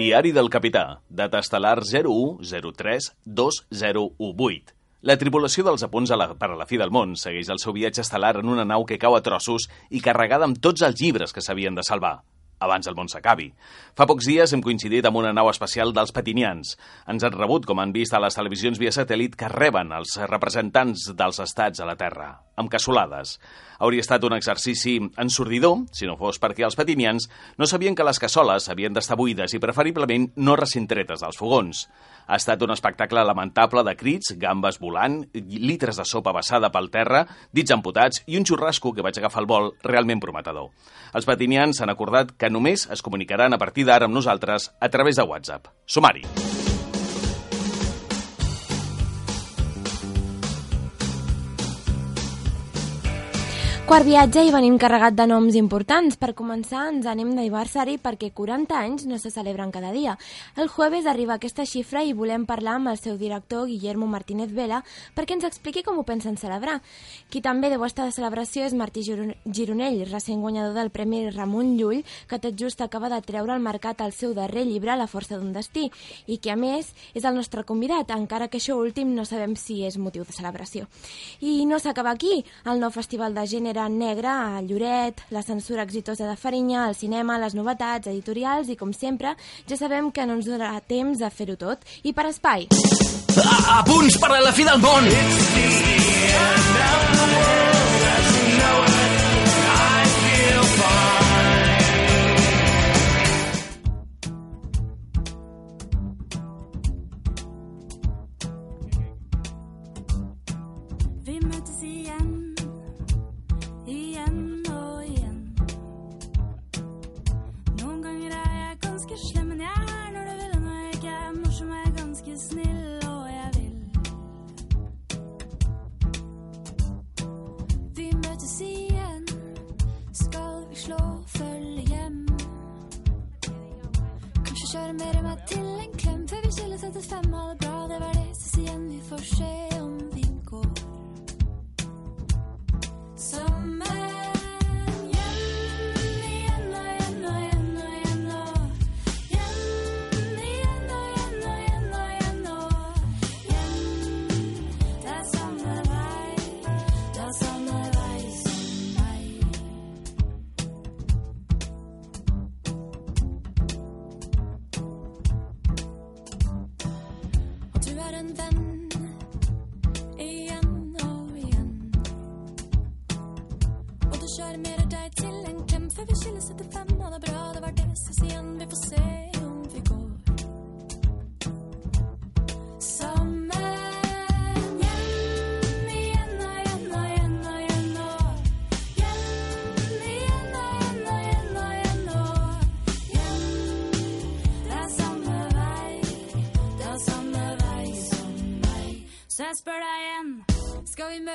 Diari del Capità, data estel·lar 01032018. La tripulació dels apunts a la, per a la fi del món segueix el seu viatge estel·lar en una nau que cau a trossos i carregada amb tots els llibres que s'havien de salvar abans el món s'acabi. Fa pocs dies hem coincidit amb una nau espacial dels patinians. Ens han rebut, com han vist a les televisions via satèl·lit, que reben els representants dels estats a la Terra, amb cassolades. Hauria estat un exercici ensordidor, si no fos perquè els patinians no sabien que les cassoles havien d'estar buides i preferiblement no recintretes dels fogons. Ha estat un espectacle lamentable de crits, gambes volant, litres de sopa vessada pel terra, dits amputats i un xurrasco que vaig agafar al vol realment prometedor. Els patinians s'han acordat que només es comunicaran a partir d'ara amb nosaltres a través de WhatsApp. Sumari. Quart viatge i venim carregat de noms importants. Per començar, ens anem d'aniversari perquè 40 anys no se celebren cada dia. El jueves arriba aquesta xifra i volem parlar amb el seu director, Guillermo Martínez Vela, perquè ens expliqui com ho pensen celebrar. Qui també deu estar de celebració és Martí Gironell, recent guanyador del Premi Ramon Llull, que tot just acaba de treure al mercat el seu darrer llibre, La força d'un destí, i que, a més, és el nostre convidat, encara que això últim no sabem si és motiu de celebració. I no s'acaba aquí. El nou Festival de Gènere Gran Negre a Lloret, la censura exitosa de Farinya, el cinema, les novetats, editorials i, com sempre, ja sabem que no ens donarà temps a fer-ho tot. I per espai... A, a punts per a la fi del món! Vi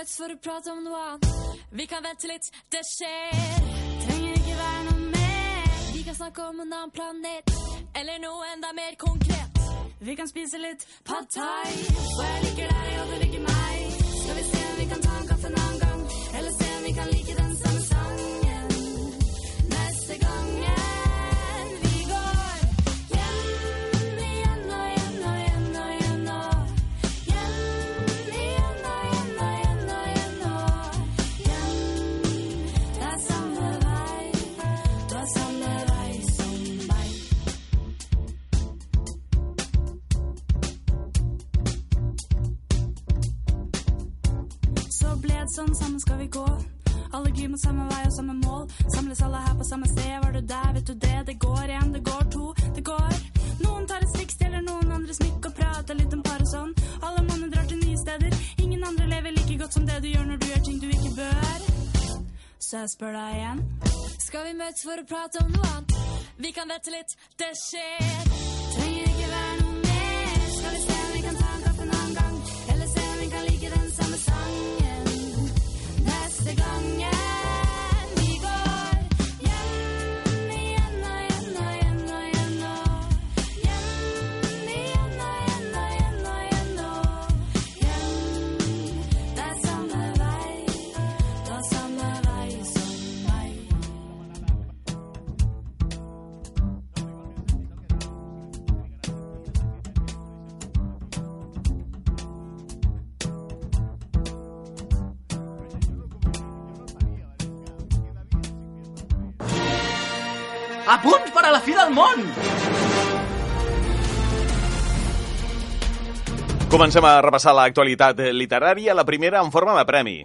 Møtes for å prate om noe annet? Vi kan vente litt, det skjer. Trenger ikke være noe mer. Vi kan snakke om en annen planet. Eller noe enda mer konkret. Vi kan spise litt pad thai. Og jeg liker deg, og du liker meg. Sånn, sammen skal vi gå. Alle glir mot samme vei og samme mål. Samles alle her på samme sted. Var du der, vet du det? Det går én, det går to, det går. Noen tar et stikk, stjeler noen andre smykk og prater litt om par og sånn. Alle manner drar til nye steder. Ingen andre lever like godt som det du gjør når du gjør ting du ikke bør. Så jeg spør deg igjen. Skal vi møtes for å prate om noe annet? Vi kan vente litt, det skjer. Trenger ikke være A punts per a la fi del món! Comencem a repassar l'actualitat literària, la primera en forma de premi.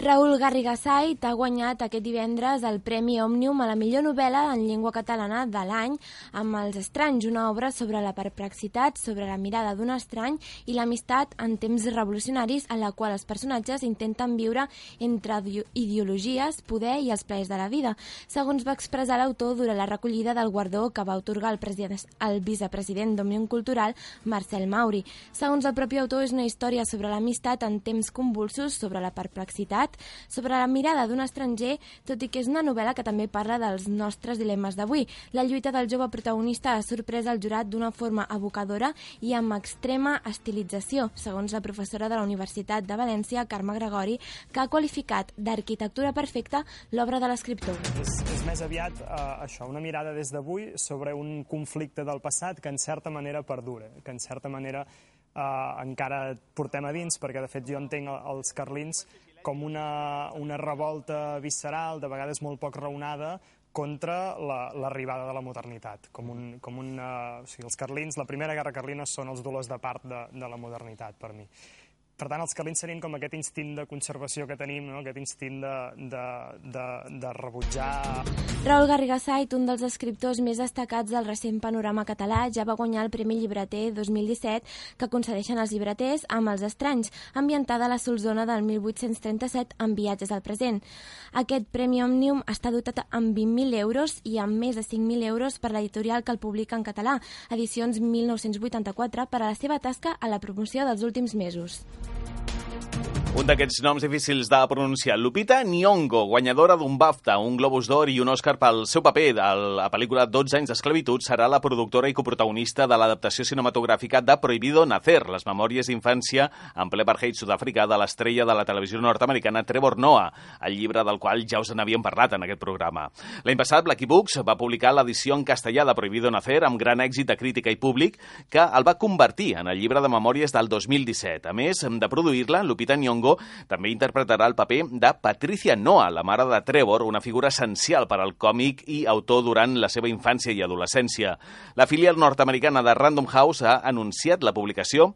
Raül Garrigasait ha guanyat aquest divendres el Premi Òmnium a la millor novel·la en llengua catalana de l'any amb Els estranys, una obra sobre la perplexitat, sobre la mirada d'un estrany i l'amistat en temps revolucionaris en la qual els personatges intenten viure entre ide- ideologies, poder i els plaers de la vida, segons va expressar l'autor durant la recollida del guardó que va otorgar el, president, el vicepresident d'Òmnium Cultural, Marcel Mauri. Segons el propi autor, és una història sobre l'amistat en temps convulsos, sobre la perplexitat, sobre la mirada d'un estranger, tot i que és una novel·la que també parla dels nostres dilemes d'avui. La lluita del jove protagonista ha sorprès el jurat d'una forma evocadora i amb extrema estilització, segons la professora de la Universitat de València, Carme Gregori, que ha qualificat d'arquitectura perfecta l'obra de l'escriptor. És, és més aviat eh, això, una mirada des d'avui sobre un conflicte del passat que en certa manera perdura, que en certa manera eh, encara portem a dins, perquè de fet jo entenc el- els carlins com una, una revolta visceral, de vegades molt poc raonada, contra la- l'arribada de la modernitat. Com un, com un, eh, o sigui, els carlins, la primera guerra carlina són els dolors de part de, de la modernitat, per mi. Per tant, els carlins serien com aquest instint de conservació que tenim, no? aquest instint de, de, de, de rebutjar Raül Garrigasait, un dels escriptors més destacats del recent panorama català, ja va guanyar el Premi Llibreter 2017 que concedeixen els llibreters amb Els estranys, ambientada a la Solzona del 1837 amb viatges al present. Aquest Premi Òmnium està dotat amb 20.000 euros i amb més de 5.000 euros per l'editorial que el publica en català, edicions 1984, per a la seva tasca a la promoció dels últims mesos. うん。Un d'aquests noms difícils de pronunciar. Lupita Nyong'o, guanyadora d'un BAFTA, un Globus d'Or i un Oscar pel seu paper de la pel·lícula 12 anys d'esclavitud, serà la productora i coprotagonista de l'adaptació cinematogràfica de Prohibido Nacer, les memòries d'infància en ple apartheid sud-africà de l'estrella de la televisió nord-americana Trevor Noah, el llibre del qual ja us n'havíem parlat en aquest programa. L'any passat, Lucky Books va publicar l'edició en castellà de Prohibido Nacer amb gran èxit de crítica i públic que el va convertir en el llibre de memòries del 2017. A més de produir-la, Lupita Nyong'o també interpretarà el paper de Patricia Noah, la mare de Trevor, una figura essencial per al còmic i autor durant la seva infància i adolescència. La filial nord-americana de Random House ha anunciat la publicació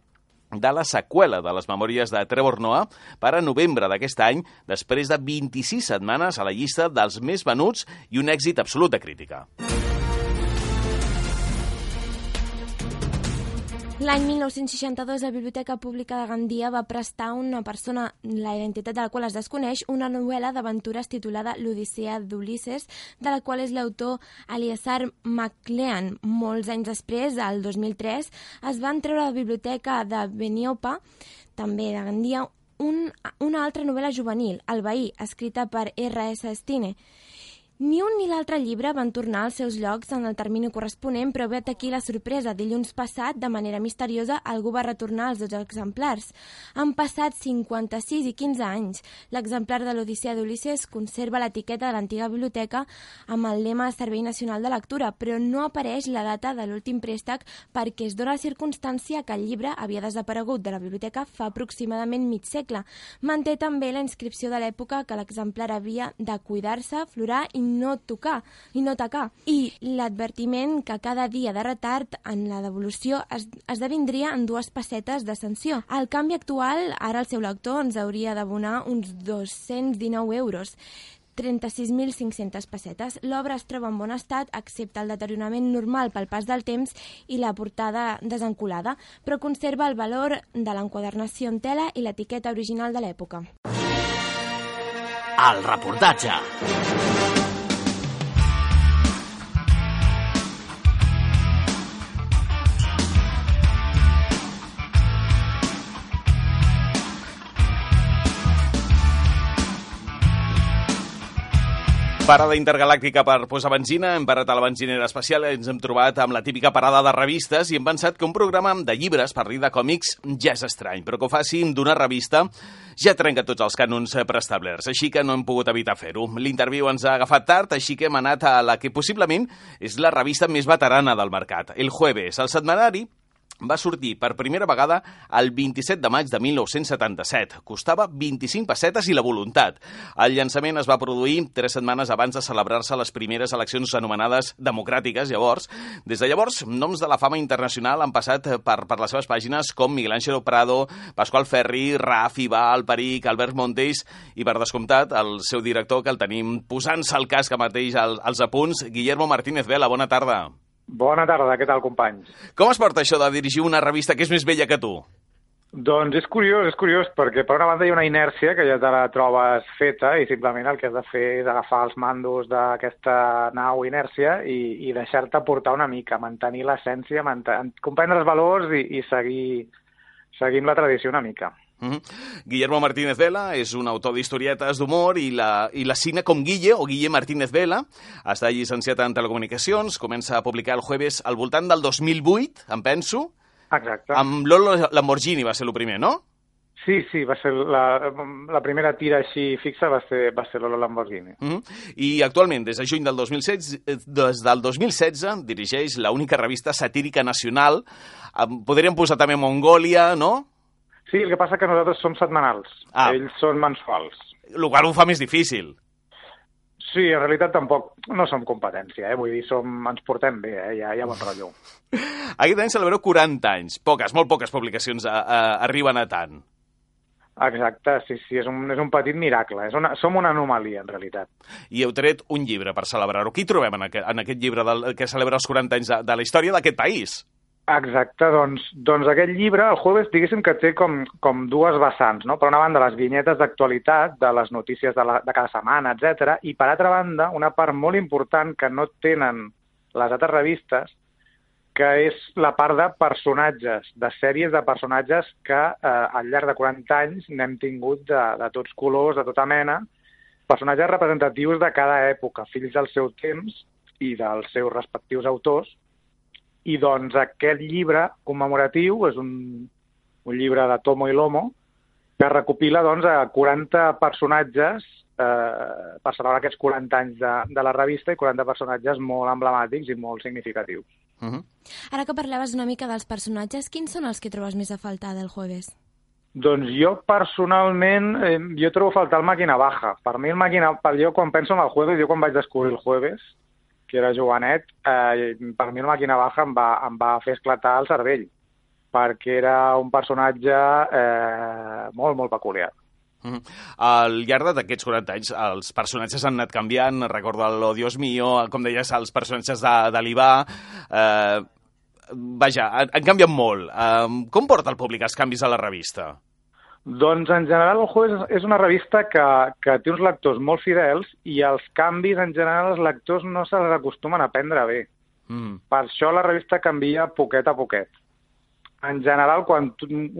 de la seqüela de les memòries de Trevor Noah per a novembre d'aquest any, després de 26 setmanes a la llista dels més venuts i un èxit absolut de crítica. L'any 1962, la Biblioteca Pública de Gandia va prestar a una persona, la identitat de la qual es desconeix, una novel·la d'aventures titulada L'Odissea d'Ulisses, de la qual és l'autor Eliezer MacLean. Molts anys després, al 2003, es van treure a la biblioteca de Beniopa, també de Gandia, un, una altra novel·la juvenil, El veí, escrita per R.S. Stine. Ni un ni l'altre llibre van tornar als seus llocs en el termini corresponent, però vet aquí la sorpresa. Dilluns passat, de manera misteriosa, algú va retornar els dos exemplars. Han passat 56 i 15 anys. L'exemplar de l'Odissea d'Ulisses conserva l'etiqueta de l'antiga biblioteca amb el lema Servei Nacional de Lectura, però no apareix la data de l'últim préstec perquè es dona la circumstància que el llibre havia desaparegut de la biblioteca fa aproximadament mig segle. Manté també la inscripció de l'època que l'exemplar havia de cuidar-se, florar i no tocar, i no tacar. I l'advertiment que cada dia de retard en la devolució es, esdevindria en dues pessetes de sanció. El canvi actual, ara el seu lector ens hauria d'abonar uns 219 euros. 36.500 pessetes. L'obra es troba en bon estat, excepte el deteriorament normal pel pas del temps i la portada desencolada, però conserva el valor de l'enquadernació en tela i l'etiqueta original de l'època. El reportatge. Parada intergalàctica per posar benzina, hem parat a la benzinera especial ens hem trobat amb la típica parada de revistes i hem pensat que un programa de llibres per dir de còmics ja és estrany, però que ho faci d'una revista ja trenca tots els cànons preestablerts, així que no hem pogut evitar fer-ho. L'interviu ens ha agafat tard, així que hem anat a la que possiblement és la revista més veterana del mercat, El Jueves, el setmanari va sortir per primera vegada el 27 de maig de 1977. Costava 25 pessetes i la voluntat. El llançament es va produir tres setmanes abans de celebrar-se les primeres eleccions anomenades democràtiques. Llavors, des de llavors, noms de la fama internacional han passat per, per les seves pàgines com Miguel Ángel Prado, Pasqual Ferri, Raf, Ibà, El Peric, Albert Montes i, per descomptat, el seu director, que el tenim posant-se al casc mateix al, als apunts, Guillermo Martínez Vela. Bona tarda. Bona tarda, què tal, companys? Com es porta això de dirigir una revista que és més vella que tu? Doncs és curiós, és curiós, perquè per una banda hi ha una inèrcia que ja te la trobes feta i simplement el que has de fer és agafar els mandos d'aquesta nau inèrcia i, i deixar-te portar una mica, mantenir l'essència, manten... comprendre els valors i, i seguir, seguir amb la tradició una mica. Mm -hmm. Guillermo Martínez Vela és un autor d'historietes d'humor i la, i la signa com Guille o Guille Martínez Vela. Està llicenciat en telecomunicacions, comença a publicar el jueves al voltant del 2008, em penso. Exacte. Amb Lolo Lamborghini va ser el primer, no? Sí, sí, va ser la, la primera tira així fixa va ser, va ser Lolo Lamborghini. Mm -hmm. I actualment, des de juny del 2016, eh, des del 2016 dirigeix l'única revista satírica nacional. Podríem posar també Mongòlia, no? Sí, el que passa que nosaltres som setmanals, Ah. ells són mensuals. El qual ho fa més difícil. Sí, en realitat tampoc no som competència, eh? vull dir, som, ens portem bé, eh? hi ha bon rotllo. Aquest any celebreu 40 anys. Poques, molt poques publicacions a, a, arriben a tant. Exacte, sí, sí, és un, és un petit miracle, és una, som una anomalia, en realitat. I heu tret un llibre per celebrar-ho. Qui trobem en aquest, en aquest llibre del, que celebra els 40 anys de, de la història d'aquest país? Exacte, doncs, doncs aquest llibre, el jueves, diguéssim que té com, com dues vessants, no? Per una banda, les vinyetes d'actualitat, de les notícies de, la, de cada setmana, etc. I per altra banda, una part molt important que no tenen les altres revistes, que és la part de personatges, de sèries de personatges que eh, al llarg de 40 anys n'hem tingut de, de tots colors, de tota mena, personatges representatius de cada època, fills del seu temps i dels seus respectius autors, i doncs aquest llibre commemoratiu és un, un llibre de Tomo i Lomo que recopila doncs, a 40 personatges eh, per celebrar aquests 40 anys de, de la revista i 40 personatges molt emblemàtics i molt significatius. Uh -huh. Ara que parlaves una mica dels personatges, quins són els que trobes més a faltar del jueves? Doncs jo personalment, eh, jo trobo a faltar el Màquina Baja. Per mi el Màquina, per jo quan penso en el jueves, jo quan vaig descobrir el jueves, que era jovenet, eh, per mi el Màquina Baja em va, em va fer esclatar el cervell, perquè era un personatge eh, molt, molt peculiar. Uh -huh. Al llarg d'aquests 40 anys, els personatges han anat canviant. Recordo el Dios mío, com deies, els personatges de, de l'Ibà. Eh, vaja, han, han canviat molt. Eh, com porta el públic els canvis a la revista? Doncs en general el Jueves és una revista que, que té uns lectors molt fidels i els canvis en general els lectors no se'ls acostumen a prendre bé. Mm. Per això la revista canvia poquet a poquet. En general, quan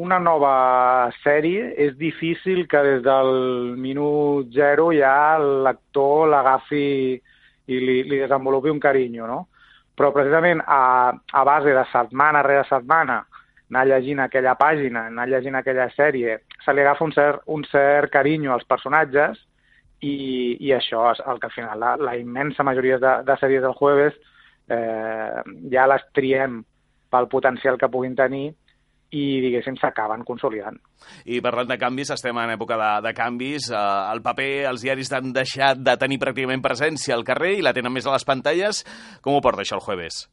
una nova sèrie és difícil que des del minut zero ja el lector l'agafi i li, li desenvolupi un carinyo, no? Però precisament a, a base de setmana rere setmana anar llegint aquella pàgina, anar llegint aquella sèrie, se li agafa un cert, un cert carinyo als personatges i, i això és el que al final la, la immensa majoria de, de sèries del jueves eh, ja les triem pel potencial que puguin tenir i, diguéssim, s'acaben consolidant. I parlant de canvis, estem en època de, de canvis. Eh, el paper, els diaris han deixat de tenir pràcticament presència al carrer i la tenen més a les pantalles. Com ho porta això el jueves?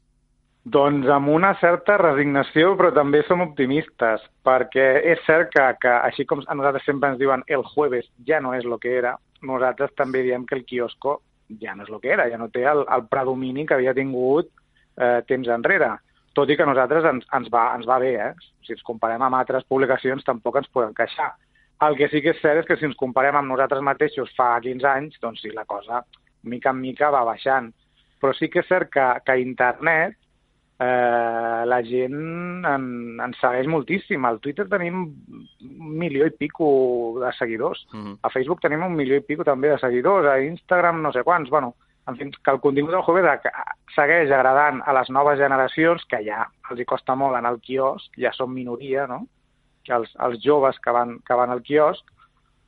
Doncs amb una certa resignació, però també som optimistes, perquè és cert que, que així com a nosaltres sempre ens diuen el jueves ja no és el que era, nosaltres també diem que el quiosco ja no és el que era, ja no té el, el predomini que havia tingut eh, temps enrere. Tot i que a nosaltres ens, ens, va, ens va bé, eh? Si ens comparem amb altres publicacions tampoc ens podem queixar. El que sí que és cert és que si ens comparem amb nosaltres mateixos fa 15 anys, doncs sí, la cosa mica en mica va baixant. Però sí que és cert que, que internet eh, la gent en, en segueix moltíssim. Al Twitter tenim un milió i pico de seguidors. Mm -hmm. A Facebook tenim un milió i pico també de seguidors. A Instagram no sé quants. Bueno, en fi, que el contingut del a- segueix agradant a les noves generacions, que ja els hi costa molt anar al quiosc, ja són minoria, no? Que els, els joves que van, que van al quiosc,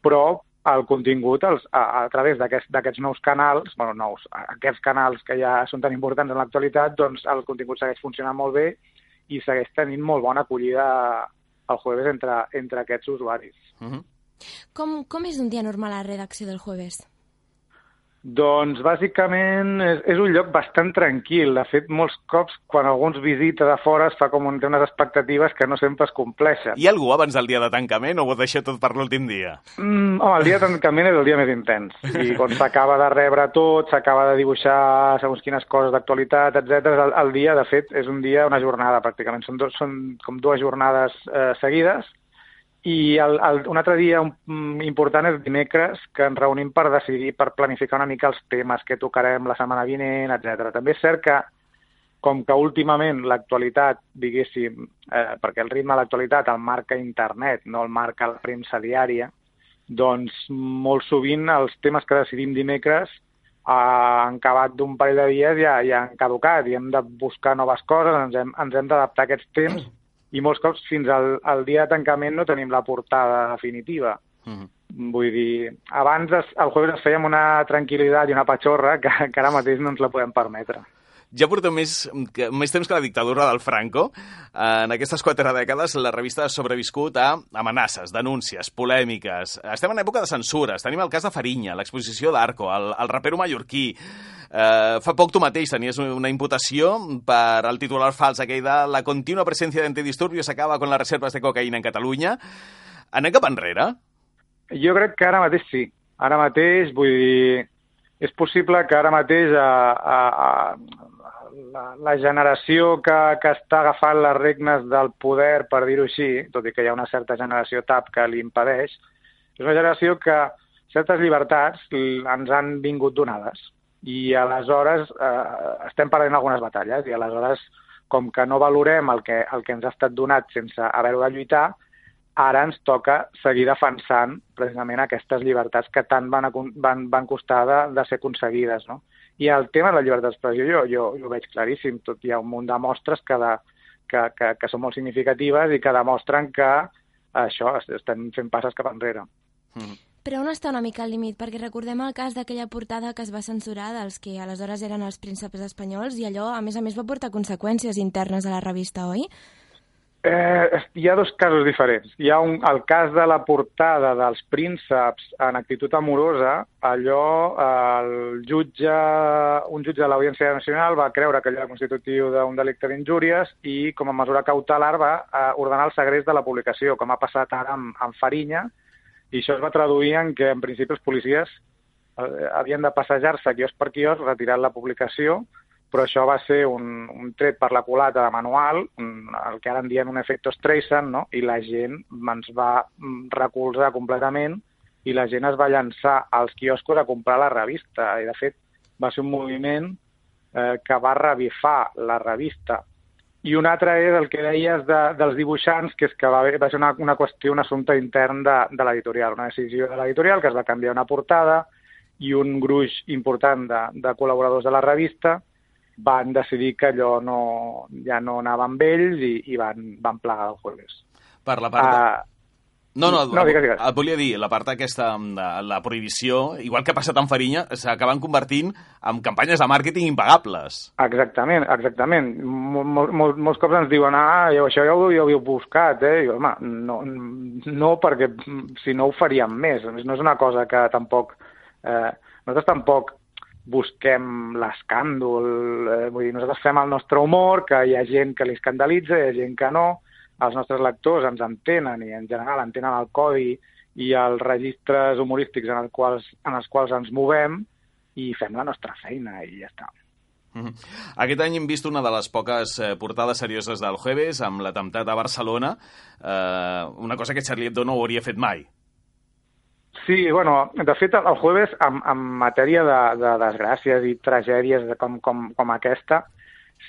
però el contingut els, a, a través d'aquests nous canals, bueno, nous, aquests canals que ja són tan importants en l'actualitat, doncs el contingut segueix funcionant molt bé i segueix tenint molt bona acollida el jueves entre, entre aquests usuaris. Uh -huh. Com, com és un dia normal a la redacció del jueves? Doncs, bàsicament, és, és un lloc bastant tranquil. De fet, molts cops, quan algú ens visita de fora, es fa com un, té unes expectatives que no sempre es compleixen. Hi ha algú abans del dia de tancament o ho deixeu tot per l'últim dia? Mm, home, el dia de tancament és el dia més intens. I quan s'acaba de rebre tot, s'acaba de dibuixar segons quines coses d'actualitat, etc. El, el dia, de fet, és un dia, una jornada, pràcticament. Són, dos, són com dues jornades eh, seguides. I el, el, un altre dia mm, important és dimecres, que ens reunim per decidir, per planificar una mica els temes que tocarem la setmana vinent, etc. També és cert que, com que últimament l'actualitat, diguéssim, eh, perquè el ritme de l'actualitat el marca internet, no el marca la premsa diària, doncs molt sovint els temes que decidim dimecres eh, en acabat d'un parell de dies ja, ja han caducat i hem de buscar noves coses, ens hem, ens hem d'adaptar a aquests temps i molts cops fins al, al dia de tancament no tenim la portada definitiva. Uh -huh. Vull dir, abans es, el jueves es fèiem una tranquil·litat i una patxorra que, que ara mateix no ens la podem permetre. Ja porteu més, que, més temps que la dictadura del Franco. En aquestes quatre dècades la revista ha sobreviscut a amenaces, denúncies, polèmiques. Estem en època de censures. Tenim el cas de Farinya, l'exposició d'Arco, el, el rapero mallorquí. Eh, fa poc tu mateix tenies una imputació per el titular fals aquell de la contínua presència d'antidisturbios acaba con las reservas de cocaïna en Catalunya. Anem cap enrere? Jo crec que ara mateix sí. Ara mateix, vull dir, és possible que ara mateix a, a, a, la, la generació que, que està agafant les regnes del poder, per dir-ho així, tot i que hi ha una certa generació TAP que li impedeix, és una generació que certes llibertats ens han vingut donades i aleshores eh, estem perdent algunes batalles i aleshores com que no valorem el que, el que ens ha estat donat sense haver-ho de lluitar, ara ens toca seguir defensant precisament aquestes llibertats que tant van, van, van costar de, de ser aconseguides. No? I el tema de la llibertat d'expressió jo, jo, jo ho veig claríssim. Tot hi ha un munt de mostres que, de, que, que, que són molt significatives i que demostren que això, estem fent passes cap enrere. Mm. Però on està una mica el límit? Perquè recordem el cas d'aquella portada que es va censurar dels que aleshores eren els prínceps espanyols i allò, a més a més, va portar conseqüències internes a la revista, oi? Eh, hi ha dos casos diferents. Hi ha un, el cas de la portada dels prínceps en actitud amorosa. Allò, eh, el jutge, un jutge de l'Audiència Nacional va creure que allò era constitutiu d'un delicte d'injúries i, com a mesura cautelar, va eh, ordenar el segrest de la publicació, com ha passat ara amb, amb Farinya, i això es va traduir en que, en principi, els policies eh, havien de passejar-se quios per quios retirant la publicació, però això va ser un, un tret per la culata de manual, un, el que ara en diem un efecte Streisand, no? i la gent ens va mm, recolzar completament i la gent es va llançar als quioscos a comprar la revista. I, de fet, va ser un moviment eh, que va revifar la revista. I un altre és el que deies de, dels dibuixants, que és que va, haver, va ser una, una qüestió, un assumpte intern de, de l'editorial, una decisió de l'editorial que es va canviar una portada i un gruix important de, de col·laboradors de la revista van decidir que allò no, ja no anava amb ells i, i van, van plegar el jueves. Per la part... De... Uh, No, no, No, digues, digues. et volia dir, la part aquesta de la prohibició, igual que ha passat amb Farinya, s'acaben convertint en campanyes de màrqueting impagables. Exactament, exactament. Mol, mol, mol, molts cops ens diuen, ah, jo, això ja ho, ja ho havíeu buscat, eh? I, home, no, no, perquè mm, si no ho faríem més. No és una cosa que tampoc... Eh, nosaltres tampoc busquem l'escàndol, eh, vull dir, nosaltres fem el nostre humor, que hi ha gent que li escandalitza, hi ha gent que no, els nostres lectors ens entenen i en general entenen el codi i els registres humorístics en els quals, en els quals ens movem i fem la nostra feina i ja està. Mhm. Aquest any hem vist una de les poques eh, portades serioses del Jueves amb l'atemptat a Barcelona, eh, una cosa que Charlie Hebdo no hauria fet mai. Sí, bueno, de fet, el jueves, en, en matèria de, de desgràcies i tragèdies de com, com, com aquesta,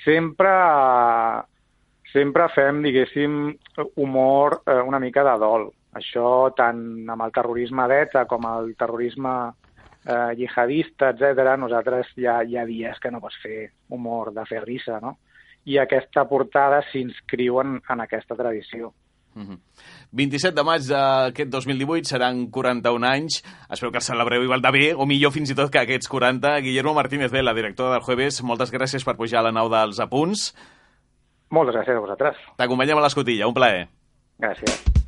sempre, sempre fem, diguéssim, humor eh, una mica de dol. Això tant amb el terrorisme d'ETA com el terrorisme eh, jihadista, etc. nosaltres ha, hi ha dies que no pots fer humor de fer risa, no? I aquesta portada s'inscriu en, en aquesta tradició. Mhm. 27 de maig d'aquest 2018 seran 41 anys. Espero que el celebreu igual de bé, o millor fins i tot que aquests 40. Guillermo Martínez Vela, director del Jueves, moltes gràcies per pujar a la nau dels apunts. Moltes gràcies a vosaltres. T'acompanyem a l'escotilla, un plaer. Gràcies.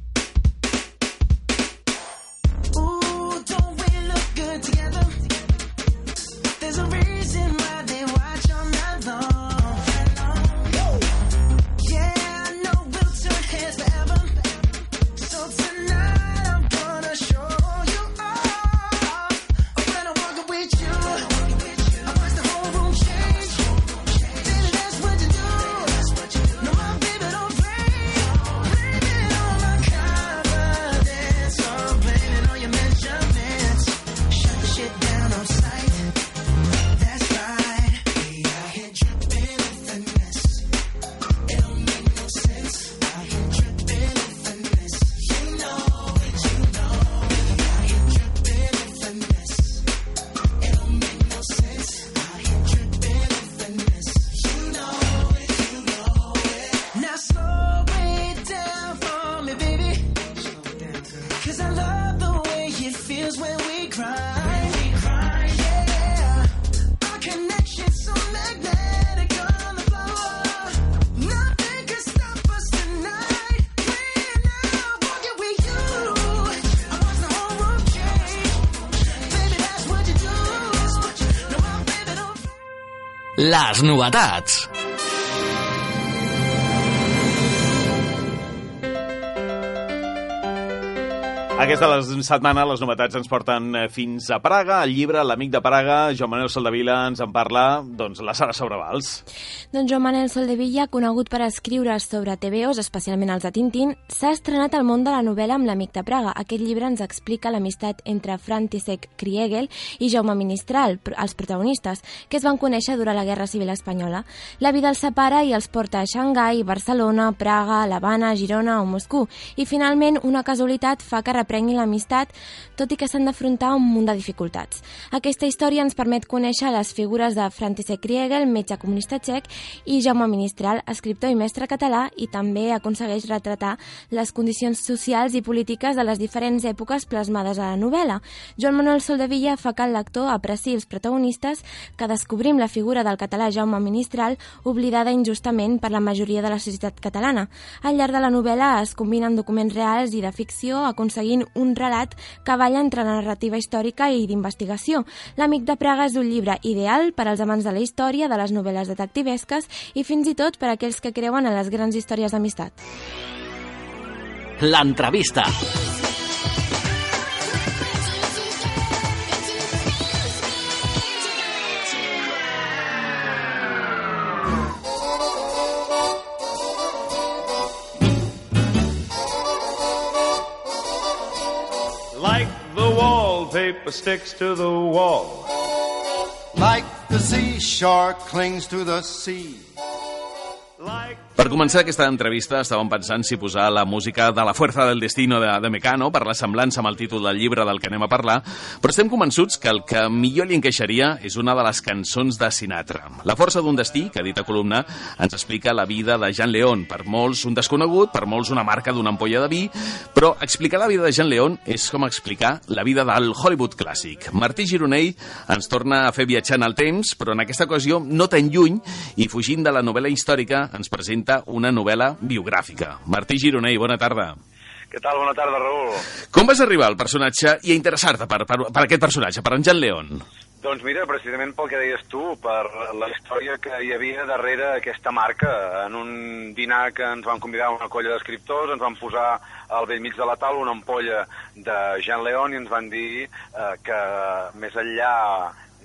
Les novetats. Aquesta setmana les novetats ens porten eh, fins a Praga, el llibre L'amic de Praga, Joan Manuel Soldevila ens en parla, doncs, la Sara Sobrevals. Doncs Joan Manel Soldevilla, conegut per escriure sobre TVOs, especialment els de Tintín, s'ha estrenat al món de la novel·la amb l'amic de Praga. Aquest llibre ens explica l'amistat entre František Kriegel i Jaume Ministral, els protagonistes, que es van conèixer durant la Guerra Civil Espanyola. La vida els separa i els porta a Xangai, Barcelona, Praga, l'Havana, Girona o Moscou. I finalment, una casualitat fa que reprenguin l'amistat, tot i que s'han d'afrontar un munt de dificultats. Aquesta història ens permet conèixer les figures de František Kriegel, metge comunista txec, i Jaume Ministral, escriptor i mestre català, i també aconsegueix retratar les condicions socials i polítiques de les diferents èpoques plasmades a la novel·la. Joan Manuel Soldevilla fa que el lector apreciï els protagonistes que descobrim la figura del català Jaume Ministral oblidada injustament per la majoria de la societat catalana. Al llarg de la novel·la es combinen documents reals i de ficció aconseguint un relat que balla entre la narrativa històrica i d'investigació. L'Amic de Praga és un llibre ideal per als amants de la història, de les novel·les detectivesques i fins i tot per a aquells que creuen en les grans històries d'amistat. L'entrevista. Like the wallpaper sticks to the wall. Like the seashore clings to the sea. Like Per començar aquesta entrevista estàvem pensant si posar la música de La Fuerza del Destino de, de Mecano per la semblança amb el títol del llibre del que anem a parlar, però estem convençuts que el que millor li encaixaria és una de les cançons de Sinatra. La força d'un destí, que dit a columna, ens explica la vida de Jean León. Per molts un desconegut, per molts una marca d'una ampolla de vi, però explicar la vida de Jean León és com explicar la vida del Hollywood clàssic. Martí Gironell ens torna a fer viatjar en el temps, però en aquesta ocasió no tan lluny i fugint de la novel·la històrica ens presenta una novel·la biogràfica. Martí Gironell, bona tarda. Què tal? Bona tarda, Raül. Com vas arribar al personatge i a interessar-te per, per, per aquest personatge, per en Jean León? Doncs mira, precisament pel que deies tu, per la història que hi havia darrere aquesta marca. En un dinar que ens van convidar una colla d'escriptors, ens van posar al vell mig de la taula una ampolla de Jean León i ens van dir eh, que més enllà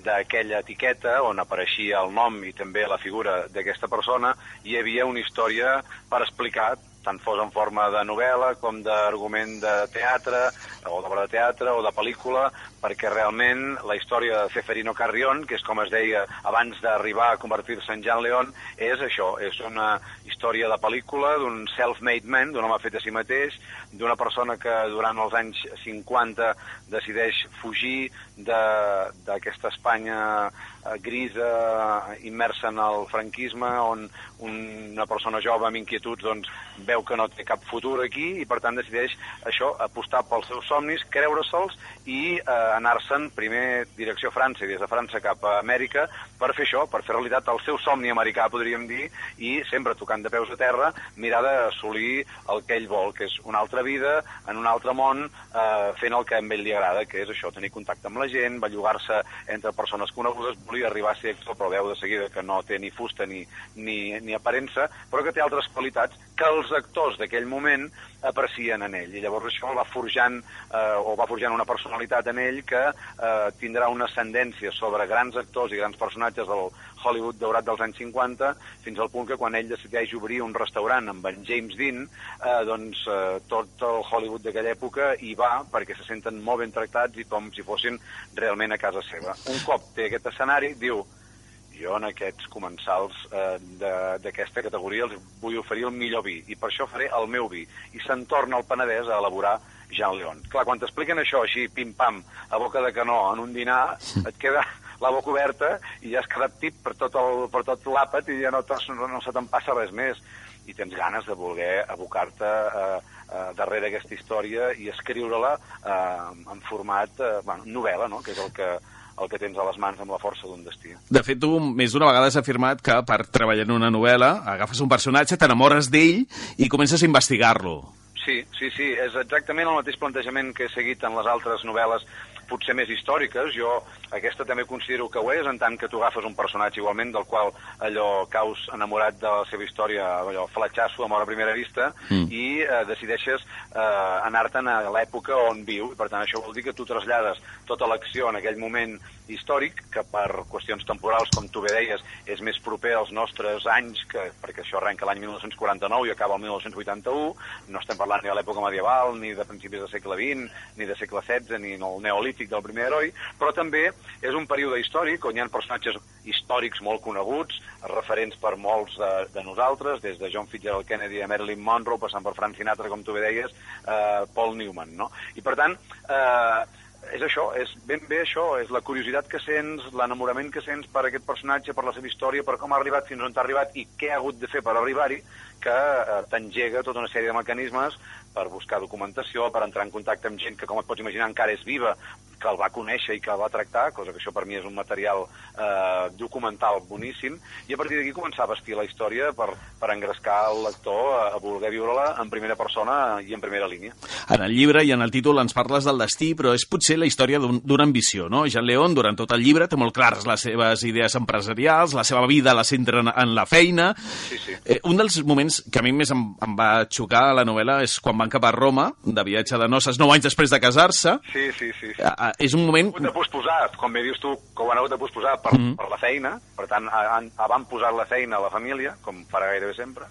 d'aquella etiqueta on apareixia el nom i també la figura d'aquesta persona, hi havia una història per explicar tant fos en forma de novel·la com d'argument de teatre, o d'obra de teatre, o de pel·lícula, perquè realment la història de Ceferino Carrión, que és com es deia abans d'arribar a convertir-se en Jean León, és això, és una història de pel·lícula d'un self-made man, d'un home fet a si mateix, d'una persona que durant els anys 50 decideix fugir d'aquesta Espanya eh, grisa, immersa en el franquisme, on una persona jove amb inquietuds doncs, veu que no té cap futur aquí i per tant decideix això, apostar pels seus somnis, creure-se'ls i eh, anar-se'n primer direcció França i des de França cap a Amèrica per fer això, per fer realitat el seu somni americà, podríem dir, i sempre tocant de peus a terra, mirar d'assolir el que ell vol, que és una altra vida, en un altre món, eh, fent el que a ell li agrada, que és això, tenir contacte amb la gent, bellugar-se entre persones conegudes, volia arribar a ser actor, però veu de seguida que no té ni fusta ni, ni, ni aparença, però que té altres qualitats que els actors d'aquell moment aprecien en ell. I llavors això va forjant, eh, o va forjant una personalitat en ell que eh, tindrà una ascendència sobre grans actors i grans personatges del Hollywood daurat dels anys 50, fins al punt que quan ell decideix obrir un restaurant amb en James Dean, eh, doncs eh, tot el Hollywood d'aquella època hi va perquè se senten molt ben tractats i com si fossin realment a casa seva. Un cop té aquest escenari, diu jo en aquests comensals eh, de- d'aquesta categoria els vull oferir el millor vi i per això faré el meu vi i se'n torna al Penedès a elaborar Jean León. Clar, quan t'expliquen això així, pim-pam, a boca de canó, en un dinar, et queda la boca oberta i ja has quedat tip per tot, el, per tot l'àpat i ja no, no, no se te'n passa res més. I tens ganes de voler abocar-te eh, eh, darrere aquesta història i escriure-la eh, en format eh, bueno, novel·la, no? que és el que, el que tens a les mans amb la força d'un destí. De fet, tu més d'una vegada has afirmat que per treballar en una novel·la agafes un personatge, t'enamores d'ell i comences a investigar-lo. Sí, sí, sí, és exactament el mateix plantejament que he seguit en les altres novel·les potser més històriques. Jo aquesta també considero que ho és, en tant que tu agafes un personatge igualment del qual allò caus enamorat de la seva història, allò fletxasso, amor a primera vista, Mm. i eh, decideixes eh, anar-te'n a l'època on viu. Per tant, això vol dir que tu trasllades tota l'acció en aquell moment històric, que per qüestions temporals, com tu bé deies, és més proper als nostres anys, que, perquè això arrenca l'any 1949 i acaba el 1981, no estem parlant ni de l'època medieval, ni de principis del segle XX, ni de segle XVI, ni del neolític del primer heroi, però també és un període històric on hi ha personatges històrics molt coneguts, referents per molts de, de nosaltres, des de John Fitzgerald Kennedy a Marilyn Monroe, passant per Frank Sinatra, com tu bé deies, eh, Paul Newman, no? I per tant, eh, és això, és ben bé això, és la curiositat que sents, l'enamorament que sents per aquest personatge, per la seva història, per com ha arribat fins on t'ha arribat i què ha hagut de fer per arribar-hi, que eh, t'engega tota una sèrie de mecanismes per buscar documentació, per entrar en contacte amb gent que, com et pots imaginar, encara és viva, que el va conèixer i que el va tractar, cosa que això per mi és un material eh, documental boníssim, i a partir d'aquí començar a vestir la història per, per engrescar el lector a, a voler viure-la en primera persona i en primera línia. En el llibre i en el títol ens parles del destí, però és potser la història d'un- d'una ambició, no? Jean León, durant tot el llibre, té molt clares les seves idees empresarials, la seva vida la centra en, en la feina. Sí, sí. Eh, un dels moments que a mi més em, em va xocar a la novel·la és quan van cap a Roma, de viatge de noces, nou anys després de casar-se. Sí, sí, sí. sí. Ah, És un moment... hagut de posposar, com bé dius tu, que ho han hagut de posposar per, Mhm. per la feina, per tant, han, van posar la feina a la família, com farà gairebé sempre.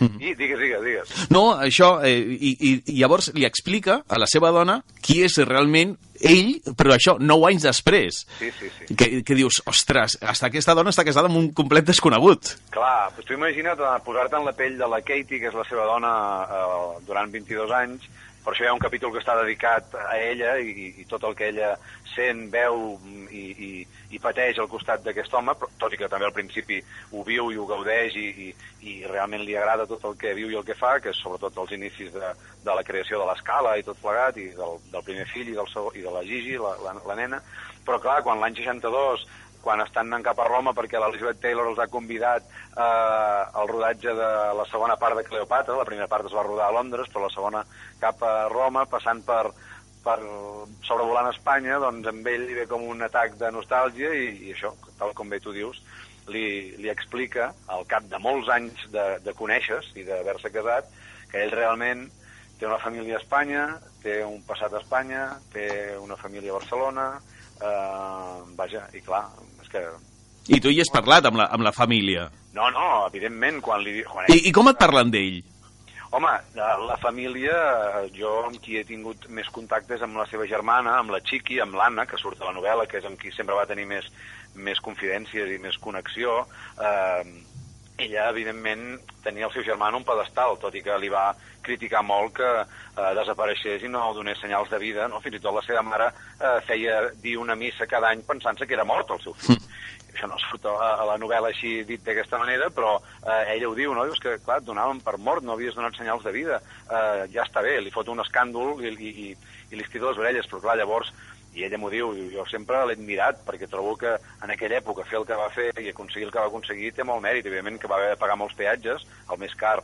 I digues, digues, digues. No, això, eh, i, i, i llavors li explica a la seva dona qui és realment ell, però això, nou anys després. Sí, sí, sí. Que, que dius, ostres, hasta aquesta dona està casada amb un complet desconegut. Clar, doncs tu imagina't eh, posar-te en la pell de la Katie, que és la seva dona, eh, durant 22 anys, per això hi ha un capítol que està dedicat a ella i, i tot el que ella sent, veu i, i, i pateix al costat d'aquest home, però, tot i que també al principi ho viu i ho gaudeix i, i, i realment li agrada tot el que viu i el que fa, que és sobretot els inicis de, de la creació de l'escala i tot plegat, i del, del primer fill i, del segon, i de la Gigi, la, la, la nena, però clar, quan l'any 62 quan estan anant cap a Roma perquè l'Elizabeth Taylor els ha convidat eh, al rodatge de la segona part de Cleopatra, la primera part es va rodar a Londres, però la segona cap a Roma, passant per, per sobrevolant Espanya, doncs amb ell li ve com un atac de nostàlgia i, i això, tal com bé tu dius, li, li explica, al cap de molts anys de, de conèixer i d'haver-se casat, que ell realment té una família a Espanya, té un passat a Espanya, té una família a Barcelona, eh, vaja, i clar, que... I tu hi has parlat amb la, amb la família. No, no, evidentment, quan li... Quan I, I com et parlen d'ell? Home, la, família, eh, jo amb qui he tingut més contactes amb la seva germana, amb la Chiqui, amb l'Anna, que surt a la novel·la, que és amb qui sempre va tenir més, més confidències i més connexió. Eh, ella, evidentment, tenia el seu germà en un pedestal, tot i que li va criticar molt que eh, desapareixés i no donés senyals de vida. No? Fins i tot la seva mare eh, feia dir una missa cada any pensant-se que era mort el seu fill. Això no surt a, a la novel·la així dit d'aquesta manera, però eh, ella ho diu, no? Dius que, clar, et donaven per mort, no havies donat senyals de vida. Eh, ja està bé, li fot un escàndol i, i, i, i li estira les orelles, però clar, llavors I ella m'ho diu, jo sempre l'he admirat perquè trobo que en aquella època fer el que va fer i aconseguir el que va aconseguir té molt mèrit. Evidentment que va haver de pagar molts peatges, el més car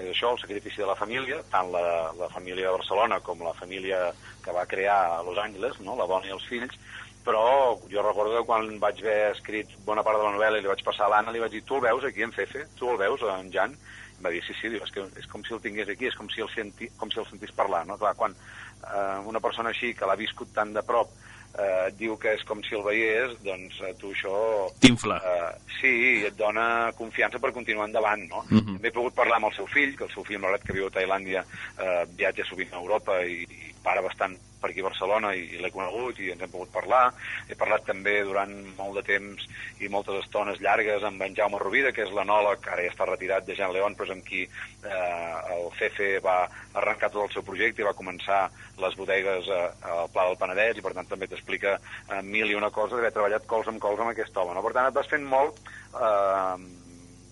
és això, el sacrifici de la família, tant la, la família de Barcelona com la família que va crear a Los Angeles, no? la dona i els fills, però jo recordo que quan vaig haver escrit bona part de la novel·la i li vaig passar a l'Anna, li vaig dir, tu el veus aquí en Fefe? Tu el veus, en Jan? Em va dir, sí, sí, diu, és, que és com si el tingués aquí, és com si el, senti, com si el sentís parlar, no? Clar, quan eh, una persona així, que l'ha viscut tan de prop, eh, diu que és com si el veiés, doncs a tu això... T'infla. Eh, sí, i et dona confiança per continuar endavant, no? Mhm. També he pogut parlar amb el seu fill, que el seu fill, malgrat que viu a Tailàndia, eh, viatja sovint a Europa i, i para bastant per aquí a Barcelona i, i l'he conegut i ens hem pogut parlar. He parlat també durant molt de temps i moltes estones llargues amb en Jaume Rovira, que és l'anòleg, ara ja està retirat de Jean León, però és amb qui eh, el CF va arrencar tot el seu projecte i va començar les bodegues eh, al Pla del Penedès i per tant també t'explica eh, mil i una coses d'haver treballat cols amb cols amb aquest home. No? Per tant, et vas fent molt eh,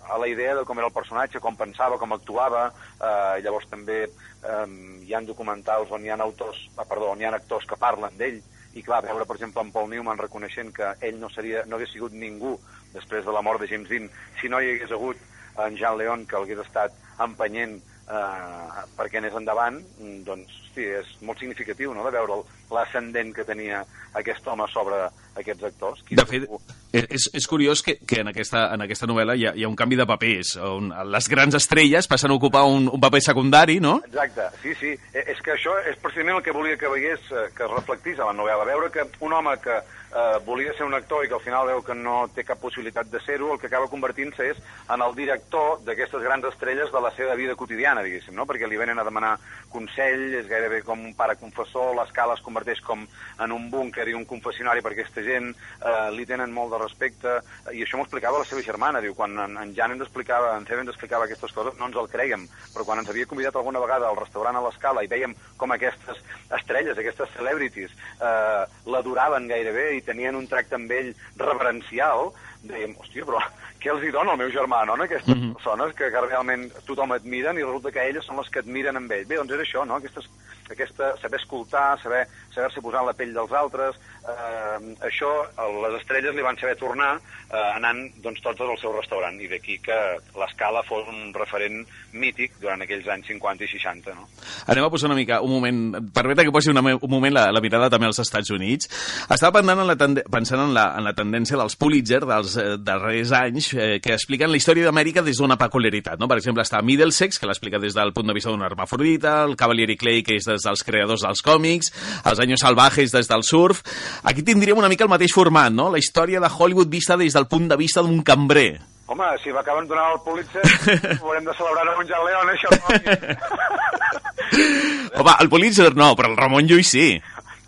a la idea de com era el personatge, com pensava, com actuava, eh, llavors també eh, hi han documentals on hi ha autors, ah, perdó, on hi ha actors que parlen d'ell, i clar, veure, per exemple, en Paul Newman reconeixent que ell no, seria, no hagués sigut ningú després de la mort de James Dean si no hi hagués hagut en Jean Leon que l'hagués estat empenyent eh, perquè anés endavant, mm, doncs, sí, és molt significatiu, no?, de veure l'ascendent que tenia aquest home sobre aquests actors. Qui De fet, és, és curiós que, que en, aquesta, en aquesta novel·la hi ha, hi ha un canvi de papers, on les grans estrelles passen a ocupar un, un paper secundari, no? Exacte, sí, sí. Eh, És que això és precisament el que volia que veiés, eh, que es reflectís a la novel·la. Veure que un home que eh, volia ser un actor i que al final veu que no té cap possibilitat de ser-ho, el que acaba convertint-se és en el director d'aquestes grans estrelles de la seva vida quotidiana, diguéssim, no? Perquè li venen a demanar consell, és gairebé com un pare confessor, l'escala es converteix com en un búnquer i un confessionari per aquesta gent, eh, li tenen molt de respecte, i això m'ho explicava la seva germana, diu, quan en, en Jan ens explicava, en Febe ens explicava aquestes coses, no ens el creiem, però quan ens havia convidat alguna vegada al restaurant a l'escala i veiem com aquestes estrelles, aquestes celebrities, eh, l'adoraven gairebé i tenien un tracte amb ell reverencial, dèiem, hòstia, però què els hi dona el meu germà, no?, a aquestes Mhm. persones que, que realment tothom admiren i resulta que elles són les que admiren amb ell. Bé, doncs és això, no?, Aquestes, aquesta, saber escoltar, saber saber-se posar en la pell dels altres, eh, això, les estrelles li van saber tornar eh, anant doncs, tots al seu restaurant, i d'aquí que l'escala fos un referent mític durant aquells anys 50 i 60, no? Anem a posar una mica, un moment, permeta que posi una, un moment la, la mirada també als Estats Units. Estava pensant en la, tende- pensant en la, en la tendència dels Pulitzer dels eh, darrers anys eh, que expliquen la història d'Amèrica des d'una peculiaritat. No? Per exemple, està Middlesex, que l'explica des del punt de vista d'un hermafrodita, el Cavalieri Clay, que és des dels creadors dels còmics, els Años Salvajes des del surf... Aquí tindríem una mica el mateix format, no? La història de Hollywood vista des del punt de vista d'un cambrer. Home, si m'acaben donant el Pulitzer, ho haurem de celebrar amb un Jan León, això. Home, el Pulitzer no, però el Ramon Llull sí.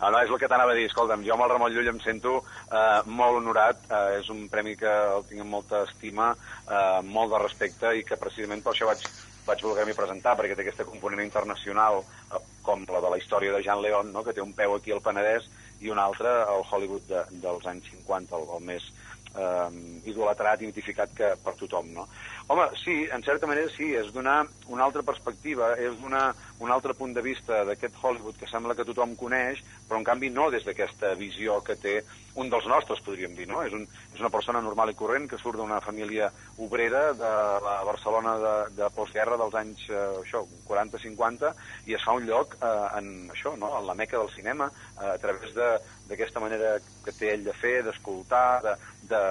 No, no, és el que t'anava a dir. Escolta'm, jo amb el Ramon Llull em sento eh, molt honorat. Eh, és un premi que el tinc amb molta estima, eh, molt de respecte i que precisament per això vaig, vaig voler-m'hi presentar, perquè té aquesta component internacional, eh, com la de la història de Jean León, no? que té un peu aquí al Penedès i un altre al Hollywood de, dels anys 50, el, el més eh, idolatrat i mitificat que per tothom, no? Home, sí, en certa manera sí, és donar una altra perspectiva, és donar un altre punt de vista d'aquest Hollywood que sembla que tothom coneix, però en canvi no des d'aquesta visió que té un dels nostres, podríem dir, no? És, un, és una persona normal i corrent que surt d'una família obrera de la Barcelona de, de postguerra dels anys eh, això, 40-50 i es fa un lloc eh, en això, no? en la meca del cinema, eh, a través d'aquesta manera que té ell de fer, d'escoltar, de, de,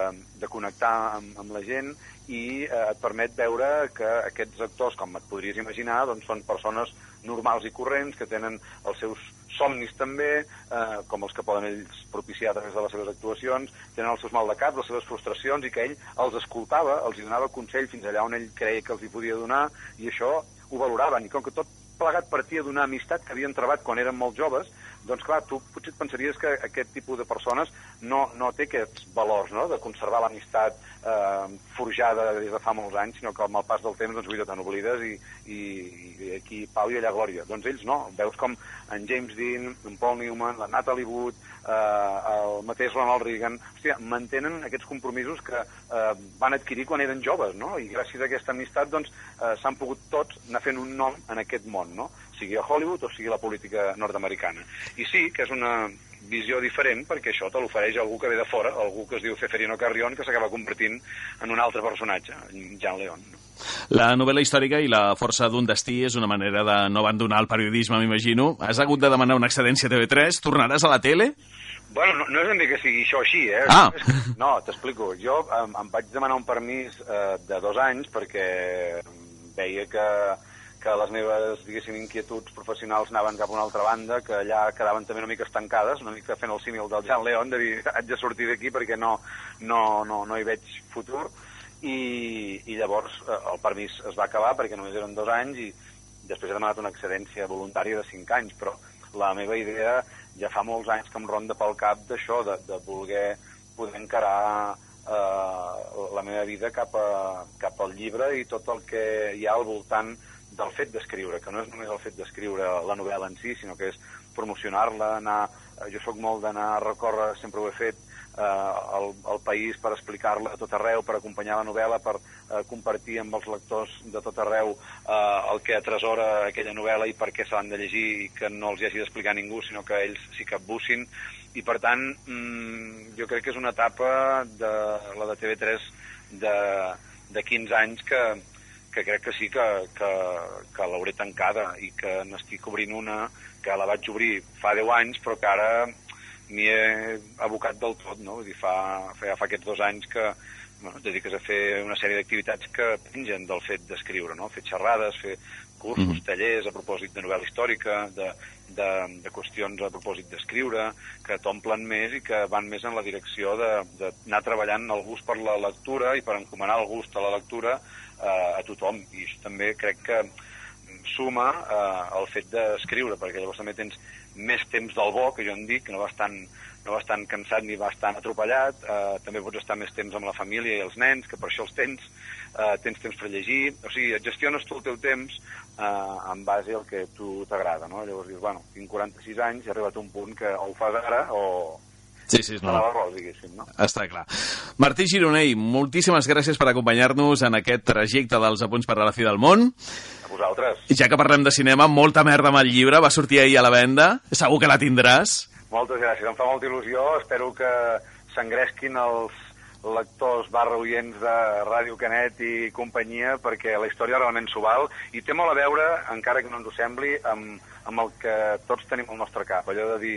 de connectar amb, amb la gent i eh, et permet veure que aquests actors, com et podries imaginar, doncs són persones normals i corrents que tenen els seus somnis també, eh, com els que poden ells propiciar a través de les seves actuacions, tenen els seus mal de cap, les seves frustracions, i que ell els escoltava, els hi donava consell fins allà on ell creia que els hi podia donar, i això ho valoraven. I com que tot plegat partia d'una amistat que havien trebat quan eren molt joves, doncs clar, tu potser et pensaries que aquest tipus de persones no, no té aquests valors, no?, de conservar l'amistat eh, forjada des de fa molts anys, sinó que amb el pas del temps, doncs, vull te n'oblides i, i, i aquí pau i allà glòria. Doncs ells no, veus com en James Dean, en Paul Newman, la Natalie Wood, eh, el mateix Ronald Reagan, hòstia, mantenen aquests compromisos que eh, van adquirir quan eren joves, no?, i gràcies a aquesta amistat, doncs, eh, s'han pogut tots anar fent un nom en aquest món, no?, sigui a Hollywood o sigui a la política nord-americana. I sí, que és una visió diferent perquè això te l'ofereix algú que ve de fora, algú que es diu Ceferino Carrión, que s'acaba convertint en un altre personatge, Jean León. La novel·la històrica i la força d'un destí és una manera de no abandonar el periodisme, m'imagino. Has hagut de demanar una excedència a TV3? Tornaràs a la tele? Bueno, no, no és ben bé que sigui això així, eh? Ah. No, t'explico. Jo em, em vaig demanar un permís eh, de dos anys perquè veia que, que les meves, diguéssim, inquietuds professionals anaven cap a una altra banda, que allà quedaven també una mica estancades, una mica fent el símil del Jean León, de dir, haig de sortir d'aquí perquè no, no, no, no hi veig futur, i, i llavors eh, el permís es va acabar perquè només eren dos anys i després he demanat una excedència voluntària de cinc anys, però la meva idea ja fa molts anys que em ronda pel cap d'això, de, de voler poder encarar eh, la meva vida cap, a, cap al llibre i tot el que hi ha al voltant del fet d'escriure, que no és només el fet d'escriure la novel·la en si, sinó que és promocionar-la, anar... eh, Jo sóc molt d'anar a recórrer, sempre ho he fet, eh, al, al país per explicar-la a tot arreu, per acompanyar la novel·la, per eh, compartir amb els lectors de tot arreu eh, el que atresora aquella novel·la i per què se l'han de llegir i que no els hi hagi d'explicar ningú, sinó que ells s'hi capbussin. I, per tant, mm, jo crec que és una etapa de la de TV3 de, de 15 anys que, que crec que sí que, que, que l'hauré tancada i que n'estic obrint una que la vaig obrir fa 10 anys però que ara m'hi he abocat del tot, no? Vull dir, fa, fa, fa aquests dos anys que bueno, et dediques a fer una sèrie d'activitats que pengen del fet d'escriure, no? Fer xerrades, fer cursos, mm. tallers a propòsit de novel·la històrica, de, de, de qüestions a propòsit d'escriure, que t'omplen més i que van més en la direcció de- d'anar treballant el gust per la lectura i per encomanar el gust a la lectura eh, a tothom. I això també crec que suma eh, el fet d'escriure, perquè llavors també tens més temps del bo, que jo en dic, que no vas tan, no vas tan cansat ni vas tan atropellat, eh, també pots estar més temps amb la família i els nens, que per això els tens, eh, tens temps per llegir, o sigui, gestiones tu el teu temps eh, en base al que tu t'agrada, no? Llavors dius, bueno, tinc 46 anys, he arribat a un punt que o ho fas ara o Sí, sí, no. no. a l'arròs, diguéssim, no? Està clar. Martí Gironell, moltíssimes gràcies per acompanyar-nos en aquest trajecte dels apunts per a la fi del món. A vosaltres. Ja que parlem de cinema, molta merda amb el llibre, va sortir ahir a la venda, segur que la tindràs. Moltes gràcies, em fa molta il·lusió. Espero que s'engresquin els lectors barra oients de Ràdio Canet i companyia, perquè la història realment s'ho val, i té molt a veure, encara que no ens ho sembli, amb, amb el que tots tenim al nostre cap, allò de dir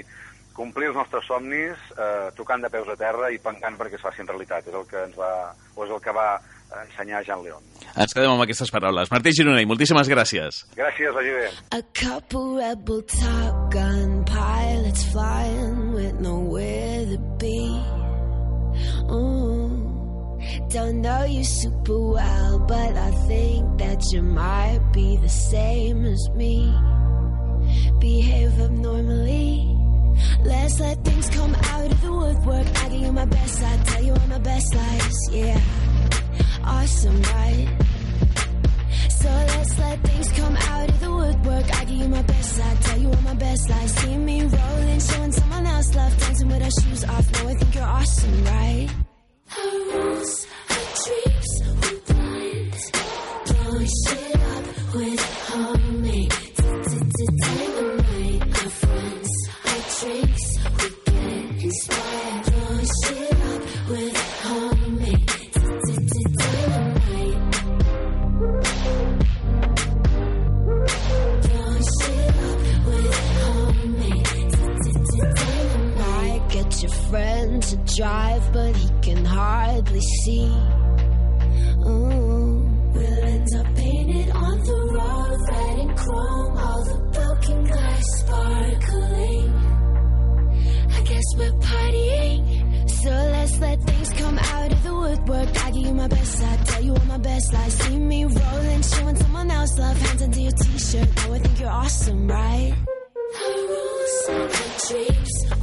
complir els nostres somnis eh, tocant de peus a terra i pencant perquè es facin realitat. És el que ens va, o és el que va ensenyar Jean León. Ens quedem amb aquestes paraules. Martí Gironell, moltíssimes gràcies. Gràcies, vagi bé. A couple rebel Top Gun pilots flying with nowhere to be. Mm. Don't know you super well, but I think that you might be the same as me. Behave abnormally. Let's let things come out of the woodwork. I give you my best, I tell you all my best lies. Yeah, awesome, right? So let's let things come out of the woodwork. I give you my best I tell you all my best lies. See me rolling, showing someone else love, dancing with our shoes off. No, I think you're awesome, right? Our rules, our dreams, we're blind. Blowing shit up with drive, but he can hardly see. Ooh. We'll end up painted on the road, red and chrome, all the broken glass sparkling. I guess we're partying. So let's let things come out of the woodwork. I give you my best, I tell you all my best lies. See me rolling, showing someone else love. Hands under your t-shirt. Oh, I think you're awesome, right? Our rules, our dreams,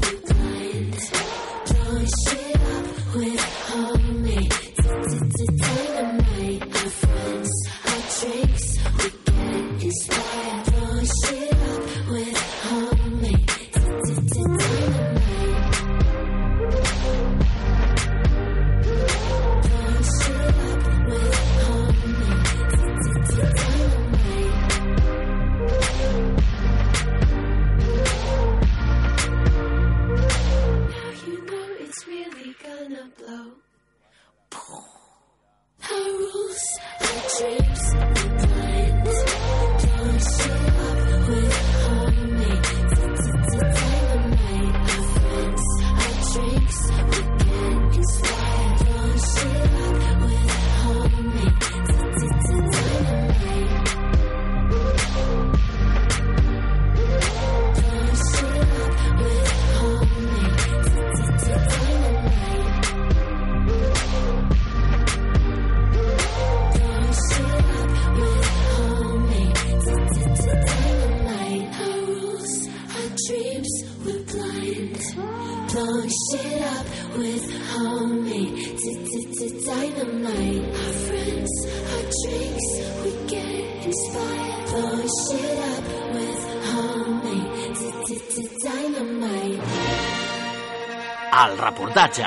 reportatge.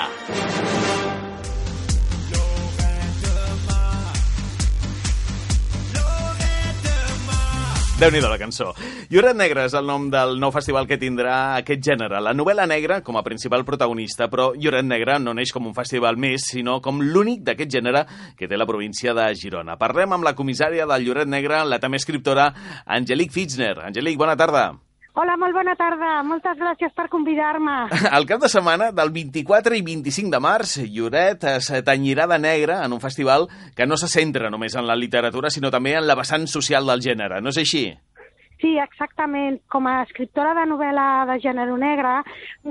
déu nhi la cançó. Lloret Negre és el nom del nou festival que tindrà aquest gènere. La novel·la negra com a principal protagonista, però Lloret Negre no neix com un festival més, sinó com l'únic d'aquest gènere que té la província de Girona. Parlem amb la comissària del Lloret Negre, la també escriptora Angelique Fitzner. Angelique, bona tarda. Hola, molt bona tarda. Moltes gràcies per convidar-me. El cap de setmana del 24 i 25 de març, Lloret es tenyirà de negre en un festival que no se centra només en la literatura, sinó també en la vessant social del gènere. No és així? Sí, exactament. Com a escriptora de novel·la de gènere negre,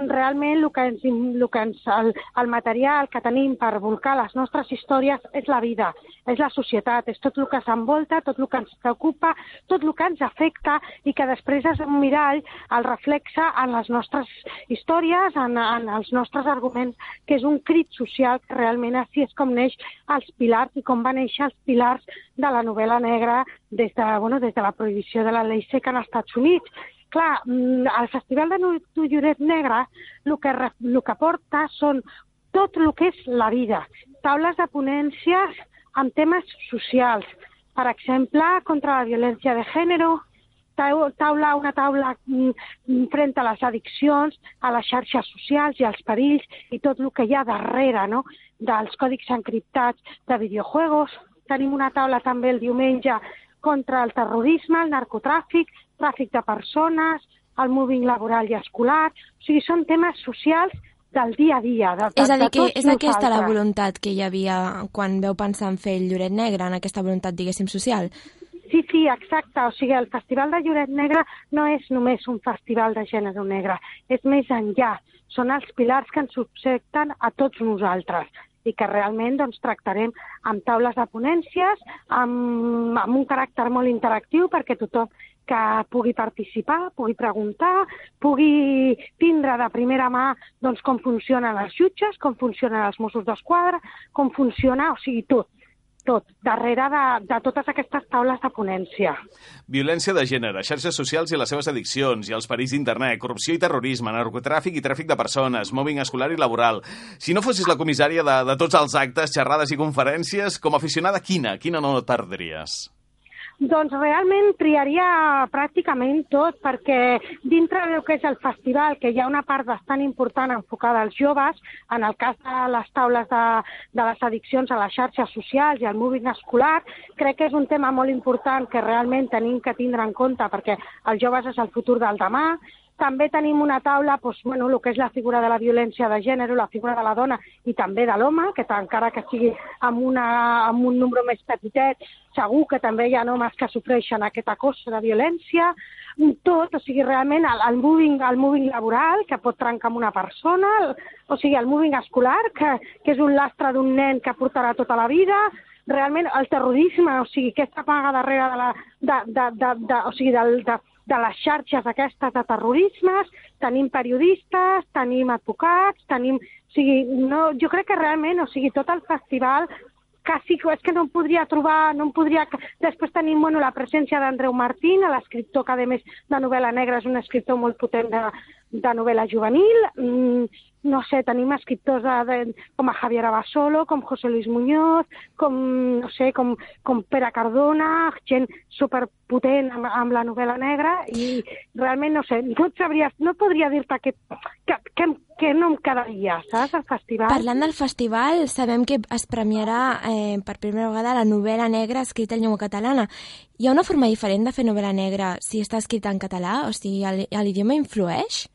realment el que ens, el, que ens, el, el material que tenim per volcar les nostres històries és la vida, és la societat, és tot el que s'envolta, tot el que ens preocupa, tot el que ens afecta i que després és un mirall el reflexa en les nostres històries, en, en els nostres arguments, que és un crit social que realment així és com neix els pilars i com va néixer els pilars de la novel·la negra des de, bueno, des de la prohibició de la llei seca els Estats Units. Clar, mm, el Festival de Nu- de Lloret Negre el que, el que porta són tot el que és la vida, taules de ponències amb temes socials, per exemple, contra la violència de gènere, tau- taula, una taula mm, mm, front a les addiccions, a les xarxes socials i als perills i tot el que hi ha darrere, no?, dels còdics encriptats de videojuegos. Tenim una taula també el diumenge contra el terrorisme, el narcotràfic, tràfic de persones, el moving laboral i escolar. O sigui, són temes socials del dia a dia. De, de, És a dir, que és aquesta la nosaltres. voluntat que hi havia quan veu pensar en fer el Lloret Negre, en aquesta voluntat, diguéssim, social. Sí, sí, exacte. O sigui, el Festival de Lloret Negre no és només un festival de gènere negre, és més enllà. Són els pilars que ens subjecten a tots nosaltres i que realment doncs, tractarem amb taules de ponències, amb, amb un caràcter molt interactiu perquè tothom que pugui participar, pugui preguntar, pugui tindre de primera mà doncs, com funcionen els jutges, com funcionen els Mossos d'Esquadra, com funciona, o sigui, tot, tot, darrere de, de totes aquestes taules de ponència. Violència de gènere, xarxes socials i les seves addiccions, i els perills d'internet, corrupció i terrorisme, narcotràfic i tràfic de persones, mobbing escolar i laboral. Si no fossis la comissària de, de tots els actes, xerrades i conferències, com a aficionada, quina? Quina no perdries? Doncs realment triaria pràcticament tot, perquè dintre del que és el festival, que hi ha una part bastant important enfocada als joves, en el cas de les taules de, de les addiccions a les xarxes socials i al moving escolar, crec que és un tema molt important que realment tenim que tindre en compte, perquè els joves és el futur del demà, també tenim una taula, doncs, bueno, el que és la figura de la violència de gènere, la figura de la dona i també de l'home, que encara que sigui amb, una, amb un número més petitet, segur que també hi ha homes que sofreixen aquest acoso de violència, tot, o sigui, realment el, el, moving, el moving laboral que pot trencar amb una persona, el, o sigui, el moving escolar, que, que és un lastre d'un nen que portarà tota la vida, realment el terrorisme, o sigui, aquesta paga darrere de la, de, de, de, de, o sigui, del, de, de les xarxes aquestes de terrorismes, tenim periodistes, tenim advocats, tenim... O sigui, no, jo crec que realment, o sigui, tot el festival quasi, és que no em podria trobar, no em podria... Després tenim bueno, la presència d'Andreu Martín, l'escriptor que a més de novel·la negra és un escriptor molt potent de, de novel·la juvenil, mm, no sé, tenim escriptors de, de, com a Javier Abasolo, com José Luis Muñoz, com, no sé, com, com Pere Cardona, gent superpotent amb, amb la novel·la negra i realment, no sé, no et sabria, no podria dir-te que, que, que, que no em quedaria, saps, al festival. Parlant del festival, sabem que es premiarà eh, per primera vegada la novel·la negra escrita en llengua catalana. Hi ha una forma diferent de fer novel·la negra si està escrita en català? O sigui, l'idioma influeix?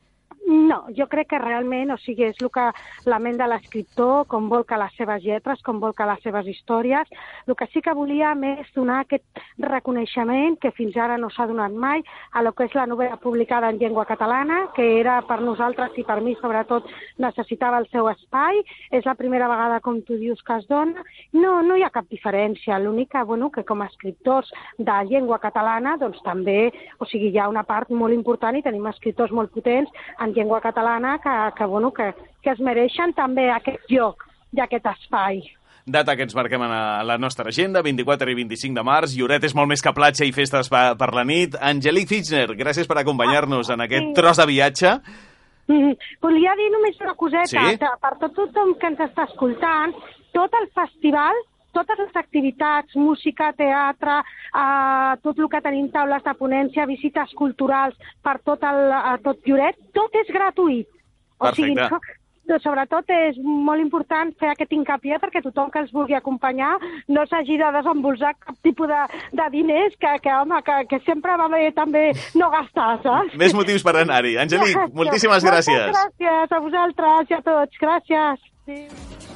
No, jo crec que realment, o sigui, és el que la ment de l'escriptor, com vol que les seves lletres, com vol que les seves històries. El que sí que volíem és donar aquest reconeixement que fins ara no s'ha donat mai a lo que és la novel·la publicada en llengua catalana, que era per nosaltres i per mi sobretot necessitava el seu espai. És la primera vegada, com tu dius, que es dona. No, no hi ha cap diferència. L'únic que, bueno, que com a escriptors de llengua catalana, doncs també, o sigui, hi ha una part molt important i tenim escriptors molt potents en llengua catalana que, que, bueno, que, que es mereixen també aquest lloc i aquest espai. Data que ens marquem a la nostra agenda, 24 i 25 de març. Lloret és molt més que platja i festes per la nit. Angelique Fitchner, gràcies per acompanyar-nos en aquest tros de viatge. Mm, volia dir només una coseta, Sí? per tot tothom que ens està escoltant, tot el festival, totes les activitats, música, teatre, eh, tot el que tenim taules de ponència, visites culturals per tot, el, a tot Lloret, tot és gratuït. O sigui, Perfecte. no, sobretot és molt important fer aquest hincapié perquè tothom que els vulgui acompanyar no s'hagi de desembolsar cap tipus de, de diners que, que, home, que, que sempre va bé també no gastar, saps? Més motius per anar-hi. Gràcies. moltíssimes gràcies. Moltes gràcies a vosaltres i a tots. Gràcies. Sí.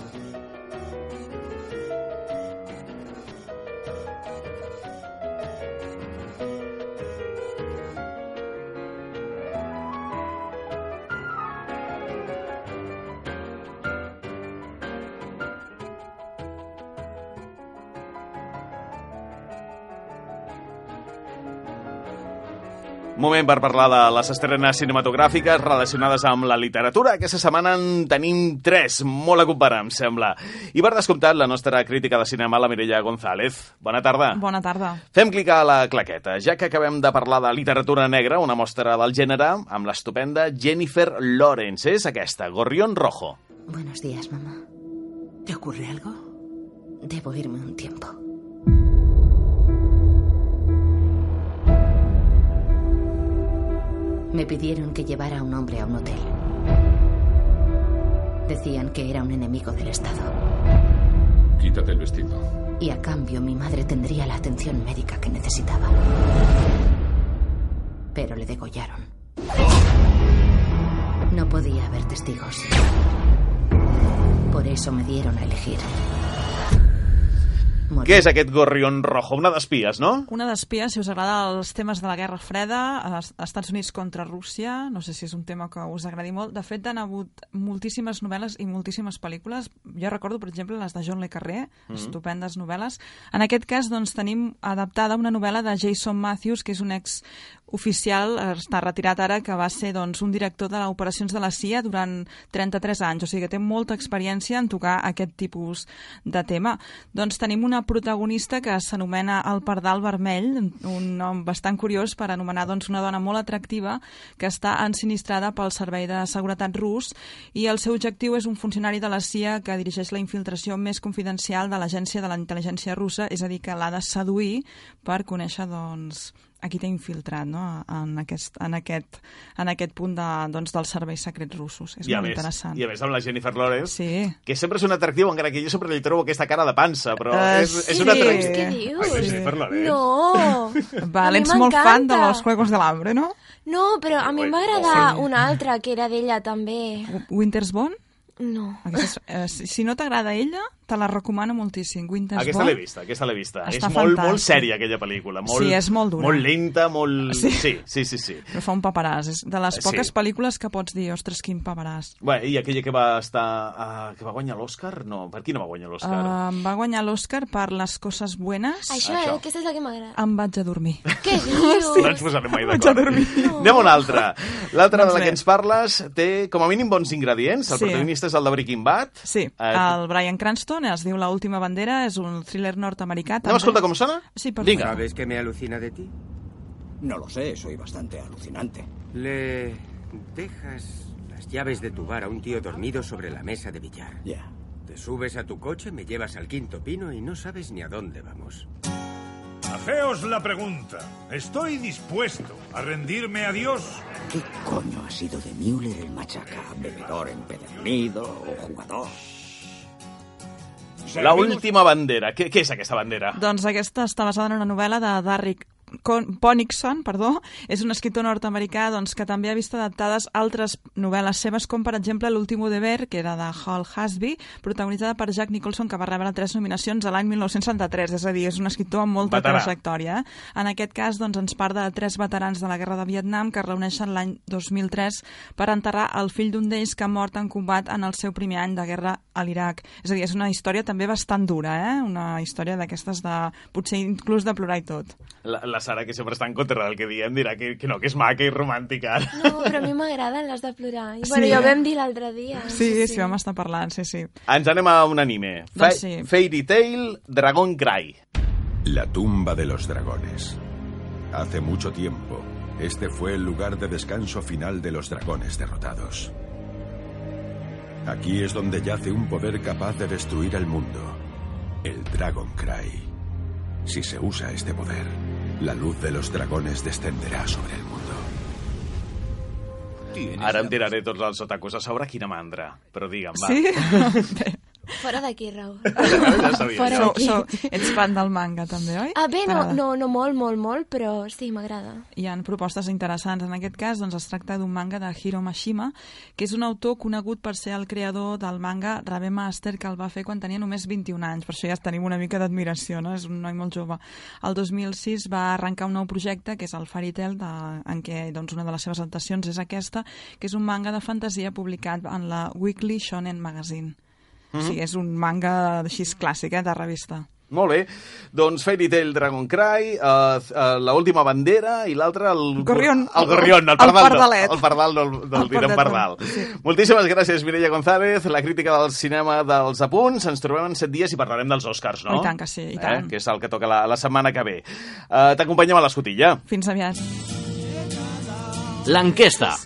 Moment per parlar de les estrenes cinematogràfiques relacionades amb la literatura. Aquesta setmana en tenim tres, molt a comparar, em sembla. I per descomptat, la nostra crítica de cinema, la Mireia González. Bona tarda. Bona tarda. Fem clicar a la claqueta, ja que acabem de parlar de literatura negra, una mostra del gènere, amb l'estupenda Jennifer Lawrence. És aquesta, Gorrión Rojo. Buenos días, mamá. ¿Te ocurre algo? Debo irme un tiempo. Me pidieron que llevara a un hombre a un hotel. Decían que era un enemigo del Estado. Quítate el vestido. Y a cambio mi madre tendría la atención médica que necesitaba. Pero le degollaron. No podía haber testigos. Por eso me dieron a elegir. Què és aquest Gorrión Rojo? Una d'espies, no? Una d'espies, si us agrada els temes de la Guerra Freda, a Estats Units contra Rússia, no sé si és un tema que us agradi molt. De fet, han hagut moltíssimes novel·les i moltíssimes pel·lícules. Jo recordo, per exemple, les de John Le Carré, Mhm. estupendes novel·les. En aquest cas, doncs, tenim adaptada una novel·la de Jason Matthews, que és un ex oficial, està retirat ara, que va ser doncs, un director de operacions de la CIA durant 33 anys, o sigui que té molta experiència en tocar aquest tipus de tema. Doncs tenim una protagonista que s'anomena el Pardal Vermell, un nom bastant curiós per anomenar doncs, una dona molt atractiva que està ensinistrada pel Servei de Seguretat rus i el seu objectiu és un funcionari de la CIA que dirigeix la infiltració més confidencial de l'agència de la intel·ligència russa, és a dir, que l'ha de seduir per conèixer doncs, a qui t'ha infiltrat no? en, aquest, en, aquest, en aquest punt de, doncs, dels serveis secrets russos. És I molt més, interessant. I a més amb la Jennifer Lawrence, sí. que sempre és un atractiu, encara que jo sempre li trobo aquesta cara de pansa, però Eh, és, és sí. un atractiu. Què dius? Jennifer Lawrence. No! Val, A mi ets molt fan de los Juegos del Hambre, no? No, però a mi em va agradar una altra, que era d'ella també. Winter's Bone? No. Aquesta és, eh, si, si no t'agrada ella, te la recomano moltíssim. Winter's Aquesta l'he vista, aquesta l'he vista. Està és molt, fantàstic. molt sèria, aquella pel·lícula. Molt, Sí, és molt dura. Molt lenta, molt... Sí. Sí, sí, sí. sí. Però fa un paperàs. És de les Eh, poques sí. pel·lícules que pots dir, ostres, quin paperàs. Bé, I aquella que va estar... Uh, que va guanyar l'Oscar? No, per qui no va guanyar l'Oscar? Uh, va guanyar l'Oscar per Les coses buenas. Això, Això. eh? Aquesta és la que m'agrada. Em vaig a dormir. Què dius? No ens posarem mai Vaig a d'acord. dormir. Anem a una altra. L'altra Doncs de la bé. que ens parles té, com a mínim, bons ingredients. El Sí. protagonista és el de Breaking Bad. Sí, Eh, el Brian Cranston es diu La última bandera, és un thriller nord-americà. Anem a escoltar com sona? Sí, per Vinga. ¿Sabes qué me alucina de ti? No lo sé, soy bastante alucinante. Le dejas las llaves de tu bar a un tío dormido sobre la mesa de billar. Ya. Te subes a tu coche, me llevas al quinto pino y no sabes ni a dónde vamos. Hacéos la pregunta. ¿Estoy dispuesto a rendirme a Dios? ¿Qué coño ha sido de Müller el machaca? ¿Bebedor empedernido o jugador? La última bandera. Què, què és aquesta bandera? Doncs aquesta està basada en una novel·la de Darrick Con- Ponickson, perdó, és un escriptor nord-americà doncs, que també ha vist adaptades altres novel·les seves, com per exemple L'último deber, que era de Hal Hasby, protagonitzada per Jack Nicholson, que va rebre tres nominacions a l'any 1963, és a dir, és un escriptor amb molta Veterà. trajectòria. eh? En aquest cas, doncs, ens parla de tres veterans de la Guerra de Vietnam que es reuneixen l'any 2003 per enterrar el fill d'un d'ells que ha mort en combat en el seu primer any de guerra a l'Iraq. És a dir, és una història també bastant dura, eh? una història d'aquestes de... potser inclús de plorar i tot. La, la Sara, que sempre està en contra del que diem, dirà que, que no, que és maca i romàntica. No, però a mi m'agraden les de plorar. I, Sí, bueno, ja ho vam dir l'altre dia. Sí, sí, sí, vam estar parlant, sí, sí. Ens anem a un anime. Fa Doncs sí. Fairy Tail Dragon Cry. La tumba de los dragones. Hace mucho tiempo, este fue el lugar de descanso final de los dragones derrotados. Aquí es donde yace un poder capaz de destruir el mundo, el Dragon Cry. Si se usa este poder, la luz de los dragones descenderá sobre el mundo. Ara em tiraré tots els otakus a sobre, quina mandra. Però digue'm, va. Sí? Fora d'aquí, Raül. Ja sabia. Fora So, d'aquí. so, ets fan del manga, també, oi? Ah, bé, no, no, no molt, molt, molt, però sí, m'agrada. Hi han propostes interessants. En aquest cas, doncs, es tracta d'un manga de Hiro Mashima, que és un autor conegut per ser el creador del manga Rabe Master, que el va fer quan tenia només 21 anys. Per això ja tenim una mica d'admiració, no? És un noi molt jove. El 2006 va arrencar un nou projecte, que és el Fairy Tail, de, en què doncs, una de les seves adaptacions és aquesta, que és un manga de fantasia publicat en la Weekly Shonen Magazine. Mhm. O sigui, és un manga així clàssic, eh, de revista. Molt bé. Doncs Fairy Tail Dragon Cry, uh, uh, l'última bandera i l'altre el... Gorrión. El gorrión, el El pardal. pardalet. El pardal del, del El direm pardal, pardal. sí. Moltíssimes gràcies, Mireia González. La crítica del cinema dels apunts. Ens trobem en set dies i parlarem dels Oscars, no? I tant que sí, i tant. Eh? Que és el que toca la, la setmana que ve. Uh, T'acompanyem a l'escotilla. Fins aviat. L'enquesta.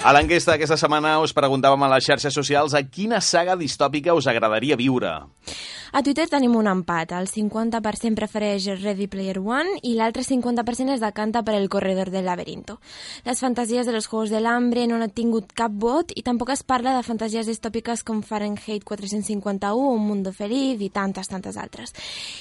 A l'enquesta d'aquesta setmana us preguntàvem a les xarxes socials a quina saga distòpica us agradaria viure. A Twitter tenim un empat. El 50% prefereix Ready Player One i l'altre 50% es decanta per El Corredor del Laberinto. Les fantasies de los Juegos del Hambre no han tingut cap vot i tampoc es parla de fantasies distòpiques com Fahrenheit 451, Un Mundo Feliz i tantes, tantes altres.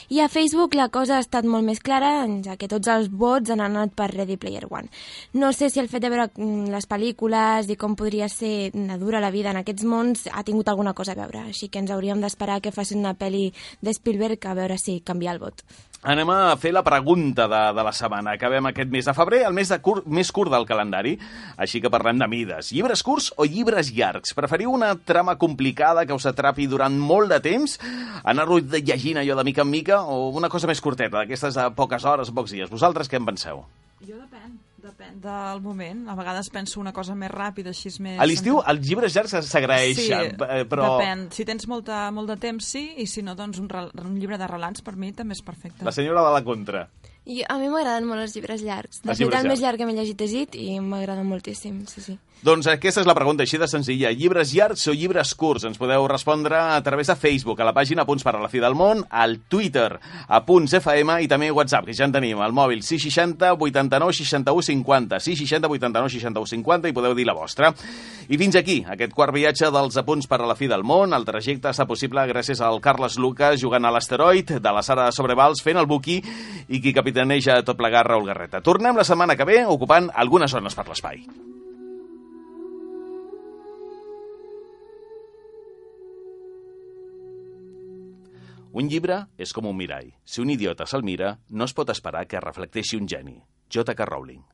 I a Facebook la cosa ha estat molt més clara, ja que tots els vots han anat per Ready Player One. No sé si el fet de veure mm, les pel·lícules i com podria ser mm, dura la vida en aquests mons ha tingut alguna cosa a veure, així que ens hauríem d'esperar que facin una pel·li de Spielberg a veure si canvia el vot. Anem a fer la pregunta de, de la setmana. Acabem aquest mes de febrer, el mes de cur, més curt del calendari, així que parlem de mides. Llibres curts o llibres llargs? Preferiu una trama complicada que us atrapi durant molt de temps? Anar-lo llegint allò de mica en mica? O una cosa més curteta, d'aquestes de poques hores, pocs dies? Vosaltres què en penseu? Jo depèn, depèn del moment. A vegades penso una cosa més ràpida, així és més... A l'estiu els llibres llargs s'agraeixen, sí, eh, però depèn. Si tens molta, molt de temps, sí, i si no, doncs un, un llibre de relats per mi també és perfecte. la senyora de la contra. I a mi m'agraden molt els llibres llargs. De Els fet, el més llarg que m'he llegit és It i m'agrada moltíssim, sí, sí. Doncs aquesta és la pregunta, així de senzilla. Llibres llargs o llibres curts? Ens podeu respondre a través de Facebook, a la pàgina Punts per a la fi del món, al Twitter, a Punts FM i també a WhatsApp, que ja en tenim, al mòbil 660 89 61 50, 660 89 61 50 i podeu dir la vostra. I fins aquí, aquest quart viatge dels apunts per a la fi del món. El trajecte està possible gràcies al Carles Lucas jugant a l'asteroid, de la Sara Sobrevals fent el buqui i qui capitaneja tot plegat Raül Garreta. Tornem la setmana que ve ocupant algunes zones per l'espai. Un llibre és com un mirall. Si un idiota se'l mira, no es pot esperar que reflecteixi un geni. J.K. Rowling.